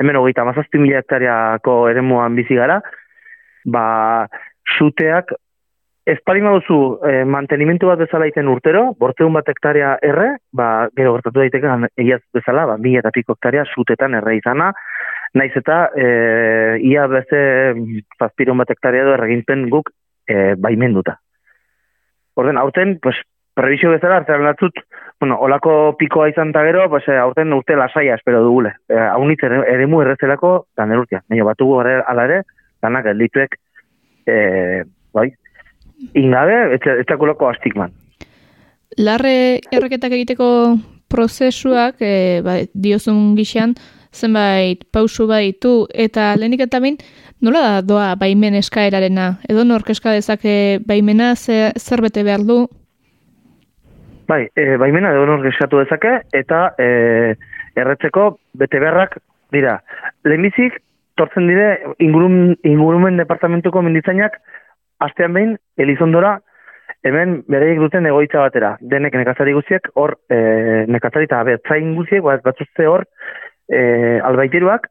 hemen hogeita mazazpi mila hektariako eremuan bizi gara, ba, zuteak ez palima duzu eh, mantenimentu bat bezala iten urtero, borteun bat hektarea erre, ba, gero gertatu daiteke egiaz bezala, ba, mila eta piko hektaria zutetan erre izana, naiz eta e, ia beze zazpiron bat hektarea du erregintzen guk e, baimenduta. Orden, aurten, pues, previsio bezala, artean latzut, bueno, olako pikoa izan eta gero, pues, eh, aurten urte lasaia espero dugule. E, eh, Haunitz ere, ere mu errezelako, da nerurtia. Baina batugu ala ere, danak eldituek, e, bai, ingabe, ez dakulako astigman. Larre erreketak egiteko prozesuak, e, ba, diozun gixean, zenbait pausu baitu, eta lehenik eta bain, Nola da doa baimen eskaerarena? Edo nork eska dezake baimena zer, zer bete behar du? Bai, e, baimena edo nork eskatu dezake eta e, erretzeko bete beharrak dira. Lehenbizik, tortzen dire ingurum, ingurumen departamentuko menditzainak astean behin Elizondora hemen bereik duten egoitza batera. Denek nekazari guziek hor e, nekazari eta betzain guziek bat batzuzte hor e, albaiteruak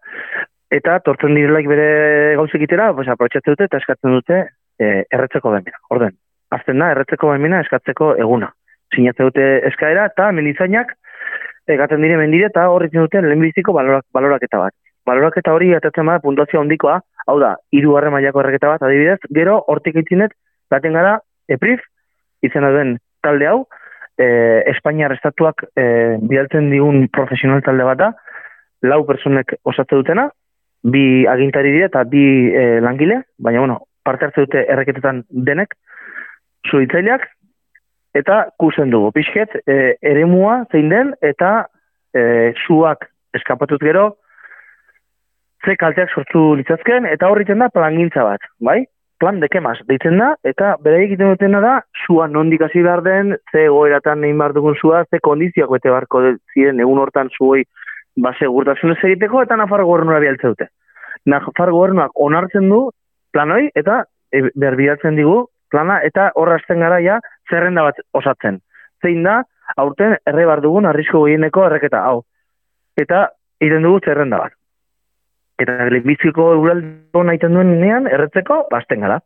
eta tortzen direlaik bere gauzek itera, pues, aprotxatzen dute eta eskatzen dute e, erretzeko baimena. Orden, azten da, erretzeko baimena eskatzeko eguna. Sinatzen dute eskaera eta melizainak egaten dire mendire eta horretzen dute lehenbiziko balorak, baloraketa bat. Baloraketa hori atatzen bada puntuazio handikoa, hau da, hiru harre mailako erreketa bat, adibidez, gero hortik itzinet, baten gara, EPRIF, izena duen talde hau, e, Espainiar estatuak e, bidaltzen digun profesional talde bat da, lau personek osatze dutena, bi agintari dire eta bi e, langile, baina bueno, parte hartze dute erreketetan denek, zuitzaileak, eta kusen dugu. Pixket, e, eremua zein den, eta e, suak eskapatuz gero, ze kalteak sortu litzazken, eta horritzen da plangintza bat, bai? Plan de kemas, deitzen da, eta bere egiten dutena da, sua nondik hasi behar den, ze goeratan egin behar dugun sua, ze kondizioak bete barko ziren egun hortan zuoi ba, segurtasunez egiteko, eta nafar gobernura bialtze dute. Nafar gobernuak onartzen du planoi, eta e, berbiatzen digu plana, eta horra gara ja, zerrenda bat osatzen. Zein da, aurten erre bar dugun arrisko gehieneko erreketa hau. Eta iten dugu zerrenda bat. Eta biziko euraldo nahi duen nean, erretzeko, basten gara.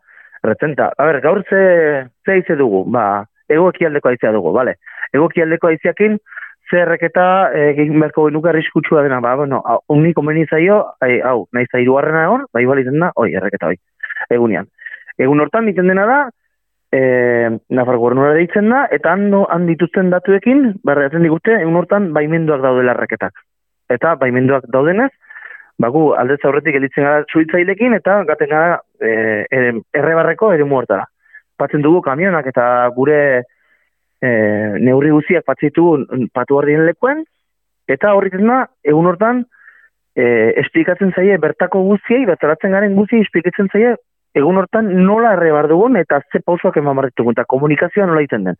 Erretzen, eta, a ber, gaur ze, ze aize dugu, ba, ego ekialdeko aizea dugu, bale. Ego ekialdeko aizeakin, ze erreketa egin berko genuka arriskutsua dena, ba, bueno, uniko meni zaio, ai, hau, nahi zairu harrena egon, ba, igual izan da, oi, erreketa, oi, egunean. Egun hortan, iten dena da, e, Nafar gobernura deitzen da, eta hando han dituzten datuekin, barreatzen digute, egun hortan baimenduak daude larraketak. Eta baimenduak daudenez, bagu aldez aurretik elitzen gara suitzailekin, eta gaten gara e, errebarreko ere muertara. Patzen dugu kamionak eta gure e, neurri guziak patzitu patu hordien lekuen, eta horretzen da, egun hortan, e, esplikatzen zaie bertako guztiei, bertaratzen garen guztiei esplikatzen zaie egun hortan nola errebar dugun eta ze pausoak eman barretugun, eta komunikazioa nola iten den.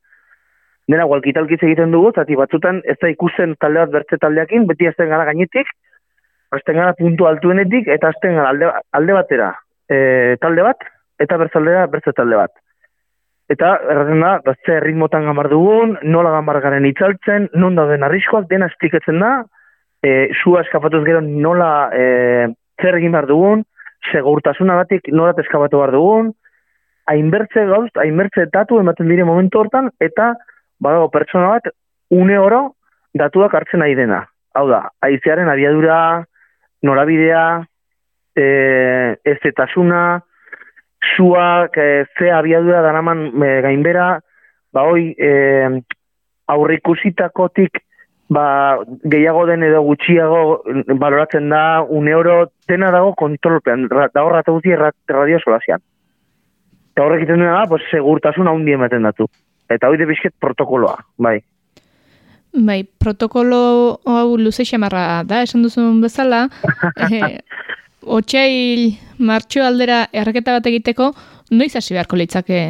Dena, gualkitalkiz egiten dugu, zati batzutan ez da ikusten talde bat bertze taldeakin, beti azten gara gainetik, azten gara puntu altuenetik, eta azten gara alde, alde batera e, talde bat, eta bertzaldera bertze talde bat. Eta, erraten da, bertze ritmotan gamar dugun, nola gamar garen itzaltzen, non dauden arriskoak, dena esplikatzen da, e, sua eskapatuz gero nola e, zer egin behar dugun, segurtasuna batik norat eskabatu behar dugun, hainbertze gauz, hainbertze datu ematen dire momentu hortan, eta badago pertsona bat, une oro datuak hartzen nahi dena. Hau da, aizearen abiadura, norabidea, e, ez eta suna, suak, e, ze abiadura danaman e, gainbera, ba hoi, e, aurrikusitakotik ba, gehiago den edo gutxiago baloratzen da un euro dena dago kontrolpean, da horra eta guzti radio solazian. Eta horrek iten duena da, pues, segurtasun haundi ematen datu. Eta hori de protokoloa, bai. Bai, protokolo hau luze xamarra da, esan duzun bezala. e, Otsail martxo aldera erreketa bat egiteko, noiz hasi beharko litzake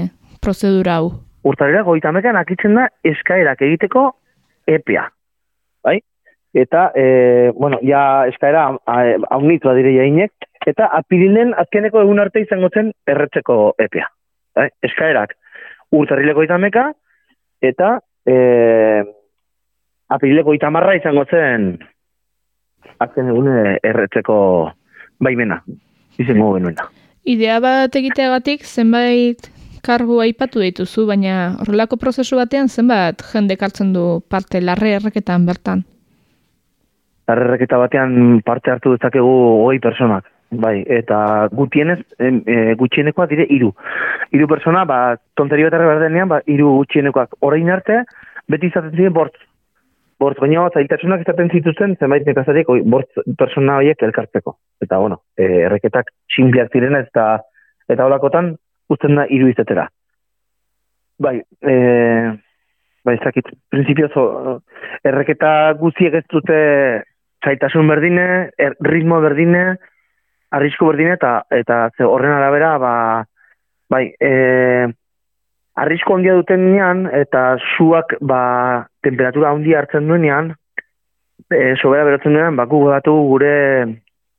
prozedura hau? Urtarera, goitamekan akitzen da eskaerak egiteko EPEA bai? Eta, e, bueno, ja eskaera haunitua dire jainek, eta apirilen azkeneko egun arte izango zen erretzeko epea. Bai? Eskaerak urtarrileko itameka, eta e, apirileko itamarra izango zen azken egun erretzeko baimena, izango genuena. Idea bat egiteagatik zenbait kargu aipatu dituzu, baina horrelako prozesu batean zenbat jende hartzen du parte larre erreketan bertan? Larre erreketa batean parte hartu dezakegu hoi personak. Bai, eta gutienez, e, gutxienekoa dire iru. Iru persona, ba, tonterio eta reberdenean, ba, iru gutxienekoak orain arte, beti izaten ziren bortz. Bortz, baina zailtasunak izaten zituzten, zenbait nekazariek, bortz persona horiek elkartzeko. Eta, bueno, e, erreketak sinpliak ziren eta eta holakotan, usten da hiru izetera. Bai, e, bai, zakit, prinsipio zo, erreketa guztiek ez dute zaitasun berdine, er, ritmo berdine, arrisko berdine, eta, eta ze horren arabera, ba, bai, e, arrisko handia duten nian, eta suak, ba, temperatura handia hartzen duenean, e, sobera berotzen duenean, ba, gure,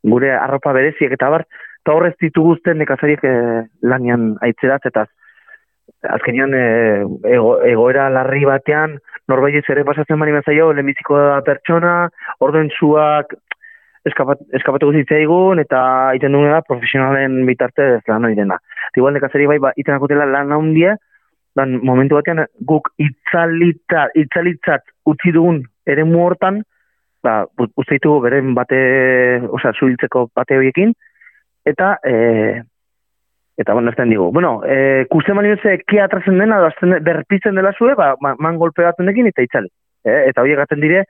gure arropa bereziek, eta bar, eta horrez dituguzten nekazariek e, lanian aitzeraz, eta azkenean e, egoera larri batean, norbait ere pasatzen bani mazaio, lehenbiziko da pertsona, orden zuak eskapat, eskapatuko zitzaigun eta iten duena profesionalen bitartez lan hori dena. Igual nekazari bai, ba, iten akutela lan handia, dan momentu batean guk itzalita, itzalitzat utzi dugun ere hortan, ba, uste ditugu beren bate, osea, zuhiltzeko bate horiekin, eta, e, eta bueno, ez digu. Bueno, e, kuste mani ke atrazen dena, da, berpitzen dela zue, ba, man golpe batzen dekin, eta itzali. E, eta horiek gaten dire,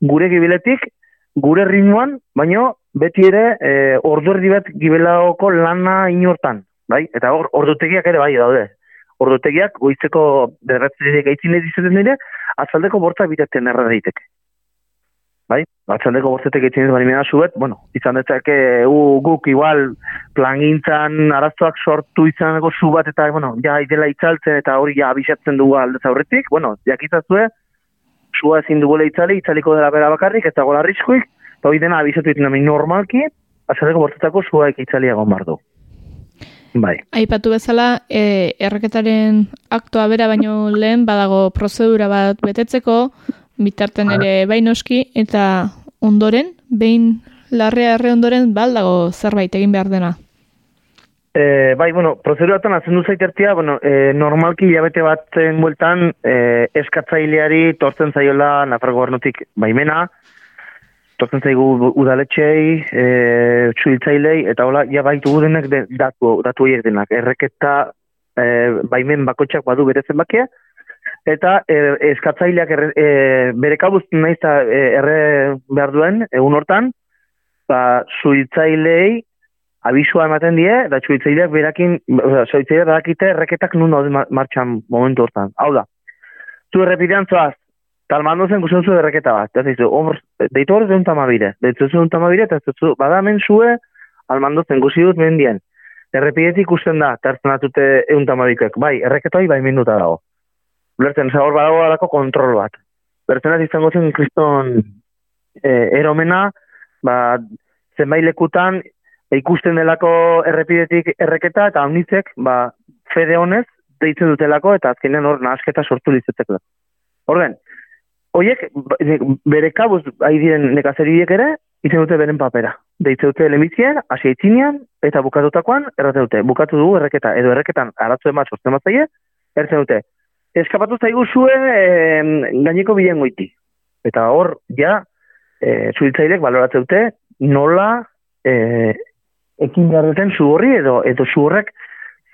gure gibiletik, gure ritmoan, baino beti ere e, ordu erdi bat gibelaoko lana inortan, bai? Eta hor ordutegiak ere bai daude. Ordutegiak goizeko derratzetik gaitzin ez izaten dire, azaldeko bortzak bitatzen erra daiteke. Bai? Atzaldeko bortzetek gaitzin ez bari mena zuet, bueno, izan dezake u, guk igual plangintzan arazoak sortu izaneko zu bat eta, bueno, ja, idela itzaltzen eta hori ja abisatzen dugu aldez aurretik, bueno, jakizazue, sua ezin dugule itzali, itzaliko dela bera bakarrik, ez dago larrizkoik, eta hori dena abizatu ditu normalki, azaleko bortetako sua itzali egon bardu. Bai. Aipatu bezala, e, erreketaren aktoa bera baino lehen, badago prozedura bat betetzeko, bitarten ere bainoski, eta ondoren, behin larrea erre ondoren, baldago zerbait egin behar dena. E, bai, bueno, prozeduratan azendu zaitertia, bueno, e, normalki hilabete batzen bueltan e, eskatzaileari tortzen zaiola Nafarro gobernutik baimena, tortzen zaigu udaletxei, e, txuiltzailei, eta hola, ja baitu gudenek de, datu, datu denak. Erreketa e, baimen bakotxak badu bere zenbakia, eta e, eskatzaileak erre, e, bere kabuz nahiz e, erre behar duen, egun hortan, ba, zuiltzailei abisua ematen die, da txuitzeideak berakin, oza, txuitzeideak berakite erreketak nun daude martxan momentu hortan. Hau da, zu errepidean zoaz, talmando zen guzen zu erreketa bat, eta zizu, hor, deitu hor zeun tamabire, deitu zeun tamabire, eta zizu, bada men zue, almando zen guzi dut mendien. Errepidetik ikusten da, tertzen atute eun tamabikek, bai, erreketa hori bai minduta dago. Lertzen, hor badago alako kontrol bat. Bertzen izango zen kriston eh, eromena, ba, zenbait lekutan ikusten delako errepidetik erreketa eta omnitzek, ba, fede honez, deitzen dutelako eta azkenean hor nahasketa sortu lizetzeko. Orden, horiek, bere kabuz, ahi diren nekazeriek ere, izen dute beren papera. Deitzen dute lehenbizien, hasi eitzinean, eta bukatutakoan, errate dute, bukatu dugu erreketa, edo erreketan aratzu emat sortzen bat zaie, ertzen dute, eskapatu zaigu zuen e, gaineko bilen goiti. Eta hor, ja, e, zuhiltzailek baloratzen dute, nola e, ekin behar duten zu horri edo edo zu horrek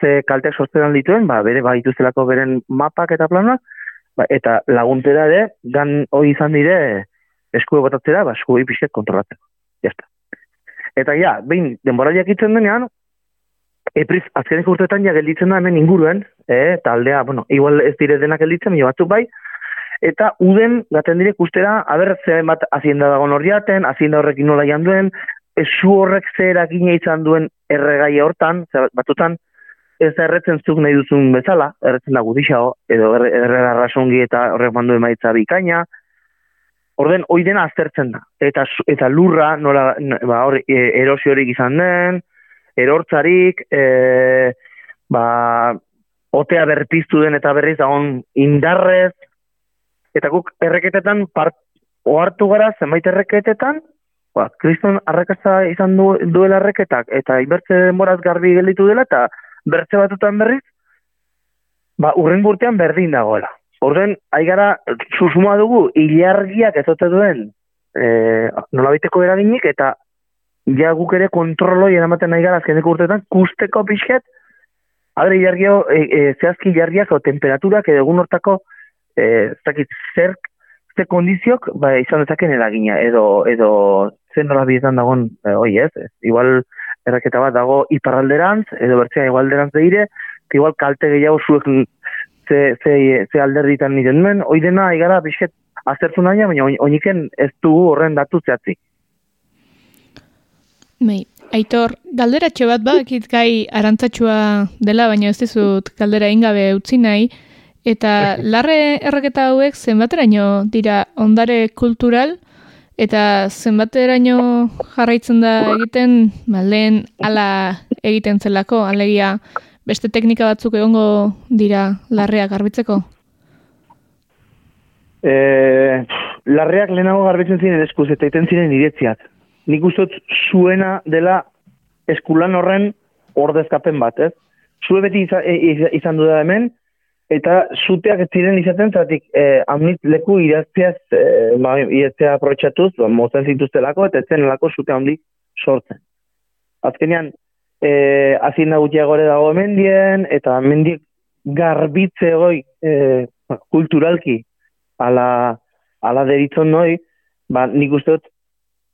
ze kalteak sortzen dituen, ba, bere ba, ituztelako beren mapak eta planak, ba, eta laguntera ere, gan hori izan dire, esku botatzera, ba, esku pixet kontrolatzeko. Jasta. Eta ja, behin, denbora jakitzen denean, epriz, azkenek urteetan ja gelditzen da hemen inguruen, eh, eta aldea, bueno, igual ez dire denak gelditzen, jo batzuk bai, eta uden gaten direk ustera, haber, zer bat azienda dago norriaten, azienda horrekin nola janduen, zu horrek zer eragina izan duen erregai hortan, batutan, ez da erretzen zuk nahi duzun bezala, erretzen da gudixao, edo rasongi eta horrek mandu emaitza bikaina, orden, hoi dena aztertzen da. Eta, eta lurra, nola, ba, hor, e, erosiorik izan den, erortzarik, e, ba, otea berpiztu den eta berriz dagoen indarrez, eta guk erreketetan part, ohartu gara zenbait erreketetan, ba, kriston arrakasta izan du, duela arreketak, eta inbertze denboraz garbi gelditu dela, eta bertze batutan berriz, ba, urren burtean berdin dagoela. Horren, aigara, susuma dugu, ilargiak ez ote duen, e, nola biteko eraginik, eta ja guk ere kontroloi eramaten nahi gara azkeneko urteetan, kusteko pixket, Adre, ilargio, e, e, zehazki ilargiak o temperaturak edo egun hortako e, zakit, zer, zer kondiziok ba, izan dezaken eragina edo, edo zen nola dagoen, e, oi ez, igual erraketa bat dago iparralderantz, edo bertzea igualderantz deire, igual kalte gehiago zuek ze, ze, ze alderditan niten duen, oi dena igara bisket azertu nahi, baina oiniken ez dugu horren datu zehatzi. Mei, Aitor, galderatxo bat bakit gai arantzatxua dela, baina ez dizut galdera ingabe utzi nahi, eta larre erraketa hauek zenbateraino dira ondare kultural, Eta zenbateraino jarraitzen da egiten, malen ala egiten zelako, alegia beste teknika batzuk egongo dira larreak garbitzeko? E, larreak lehenago garbitzen ziren eskuz eta iten ziren iretziak. nik uste dut zuena dela eskulan horren ordezkapen bat, ez? Zue beti iza, e, iza- izan du da hemen, eta zuteak ziren izaten, zatik eh, amnit leku idazteaz, eh, ba, idaztea aprotxatuz, ba, mozen zituztelako, eta zen lako zute handik sortzen. Azkenean, eh, azien da gutxiago ere dago mendien, eta mendiek garbitze goi eh, kulturalki ala, ala deritzen noi, ba, nik uste dut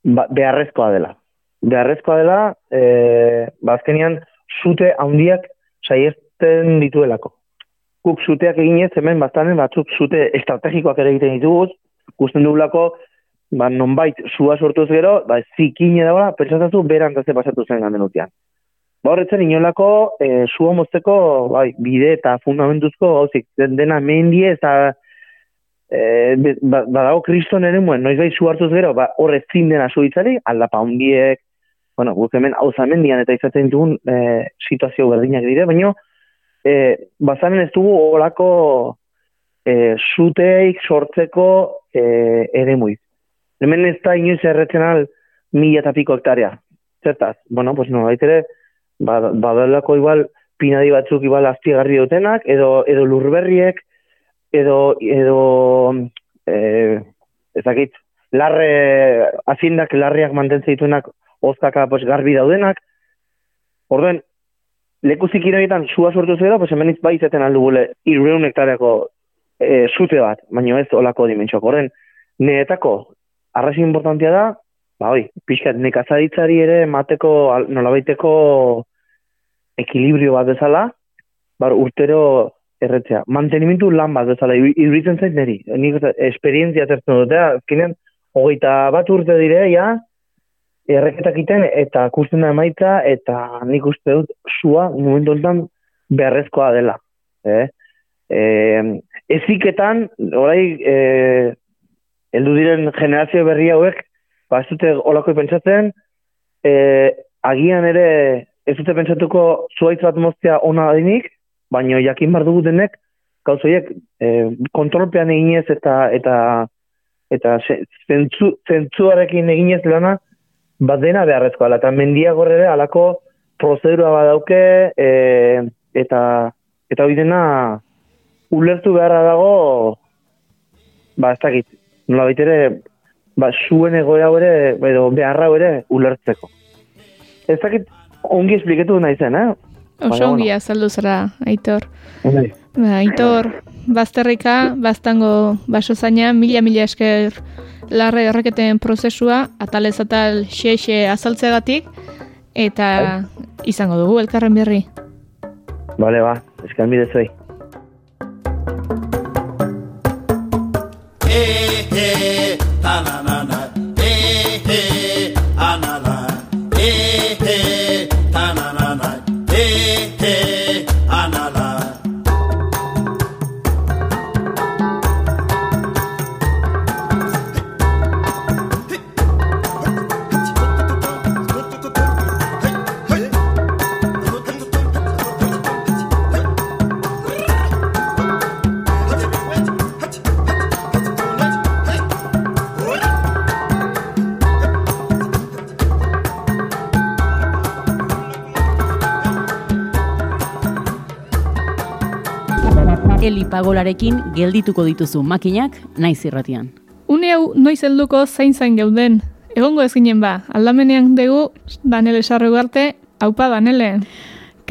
ba, beharrezkoa dela. Beharrezkoa dela, e, ba, azkenean, zute handiak saiesten dituelako. Guk zuteak eginez, hemen bastanen batzuk zute estrategikoak ere egiten ditugu, gusten dugulako, ba, nonbait zua sortuz gero, ba, zikine dagoela, pentsatatu berantaze pasatu zen gandenutian. Ba, horretzen inolako, e, zua mozteko, bai, bide eta fundamentuzko gauzik, den- dena mendie eta e, be- ba, badago kriston ere muen, noiz bai zu hartuz gero, ba, horre zin dena zuitzari, aldapa hundiek, bueno, guk hemen hauzamendian eta izaten dugun e, situazio berdinak dire, baina e, bazamen ez dugu olako e, zuteik sortzeko e, ere muiz. Hemen ez da inoiz erretzen al mila eta piko hektarea. Zertaz, bueno, pues no, baitere, ba, badalako igual pinadi batzuk igual azpiegarri dutenak, edo, edo lurberriek, edo, edo eh, ezakit, larre, azindak larriak mantentzen dituenak ozkaka pues, garbi daudenak. Orduen, leku zikiroietan sua sortu zera, pues hemen bai izaten aldugule irreun hektareako e, zute bat, baino ez olako dimentsuak. Orden, neetako arrazi importantia da, ba hoi, pixkat nekazaritzari ere mateko nolabaiteko ekilibrio bat bezala, bar urtero erretzea. Mantenimentu lan bat bezala, ir- iruditzen zait niri. Nik esperientzia zertzen dute, azkenean, hogeita bat urte dire, ja, erreketak iten eta kusten da emaitza, eta nik uste dut sua momentu honetan beharrezkoa dela. Eh? E, eziketan, orai, e, heldu diren generazio berri hauek, ba, ez dute olako pentsatzen, e, agian ere ez dute pentsatuko zuaitz bat moztea ona dinik, baina jakin bar dugu denek, gauz horiek e, kontrolpean eginez eta eta eta zentzu, zentzuarekin eginez lana, bat dena beharrezkoa. Eta mendiak hor ere alako prozedura badauke e, eta eta hori dena ulertu beharra dago ba ez dakit, nola ere ba, zuen egoera ere, edo beharra ere ulertzeko. Ez dakit ongi esplikatu nahi zen, eh? Oso ongi azaldu zara, Aitor. Bai. Ba, Aitor, bazterrika, baztango baso zaina, mila-mila esker larre horreketen prozesua, atalez atal xe-xe azaltzegatik, eta izango dugu elkarren berri. Bale, ba, eskan bide zuei. Eh, Eli pagolarekin geldituko dituzu makinak naiz irratian. Une hau noiz helduko zain zain geuden. Egongo ez ginen ba, aldamenean dugu Danele Sarrugarte, haupa Danele.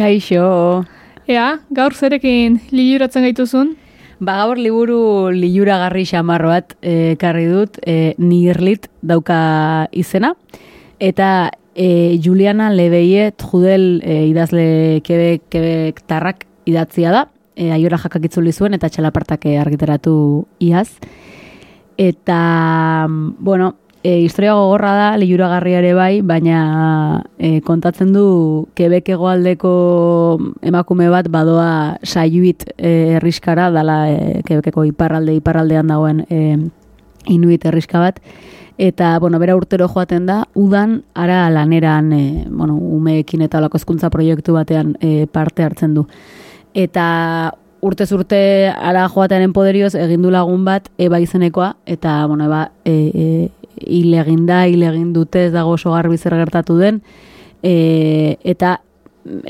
Kaixo. Ea, gaur zerekin liluratzen gaituzun? Ba gaur liburu liluragarri xamarro bat eh, ekarri dut, e, Nirlit dauka izena, eta e, Juliana Lebeiet judel e, idazle kebek, kebek tarrak idatzia da, e, aiora jakak itzuli zuen eta txalapartak eh, argitaratu iaz. Eta, bueno, e, historia gogorra da, liuragarria ere bai, baina e, kontatzen du Quebec hegoaldeko emakume bat badoa saiuit e, herriskara, dala e, Quebeceko iparralde, iparraldean dagoen e, inuit herriska bat, eta, bueno, bera urtero joaten da, udan ara laneran, e, bueno, umeekin eta olako hezkuntza proiektu batean e, parte hartzen du. Eta urtez urte ara joatearen poderioz egin du lagun bat eba izenekoa eta bueno eba e, e, hil egin da, hil egin dute, ez dago oso garbi zer gertatu den, e, eta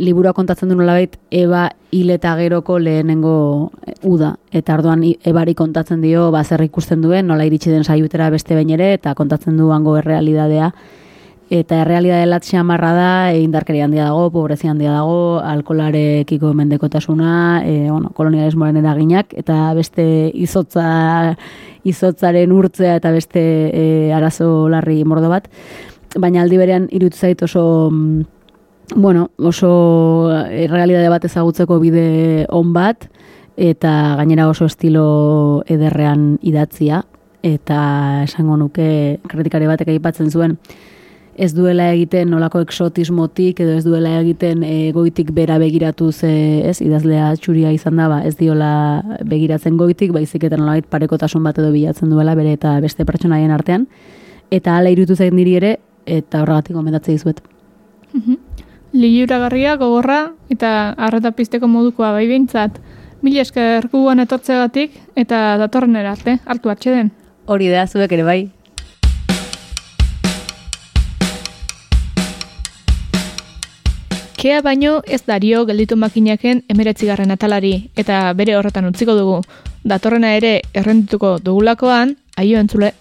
liburua kontatzen du nolabait eba hil eta geroko lehenengo uda. Eta arduan ebari kontatzen dio, ba, zer ikusten duen, nola iritsi den saiutera beste bain ere, eta kontatzen du hango errealidadea. Eta errealidade latxe amarra da, e, indarkeri handia dago, pobrezia handia dago, alkolarekiko mendekotasuna, e, bueno, kolonialismoaren eraginak, eta beste izotza, izotzaren urtzea eta beste e, arazo larri mordo bat. Baina aldi berean irutu zait oso mm, bueno, oso errealidade bat ezagutzeko bide on bat, eta gainera oso estilo ederrean idatzia, eta esango nuke kritikari batek aipatzen zuen, ez duela egiten nolako exotismotik, edo ez duela egiten e, goitik bera begiratu ze, ez, idazlea txuria izan da, ba, ez diola begiratzen goitik, baizik eta nolait parekotasun bat edo bilatzen duela bere eta beste pertsonaien artean, eta ala irutu zain diri ere, eta horregatik gomendatzea dizuet. Mm Liuragarria, gogorra eta arreta pizteko modukoa bai behintzat. Mila esker guguan etortzegatik eta datorren arte, hartu den. Hori da, zuek ere bai. Kea baino ez dario gelditu makinaken emeretzigarren atalari eta bere horretan utziko dugu. Datorrena ere errendituko dugulakoan, aio entzule.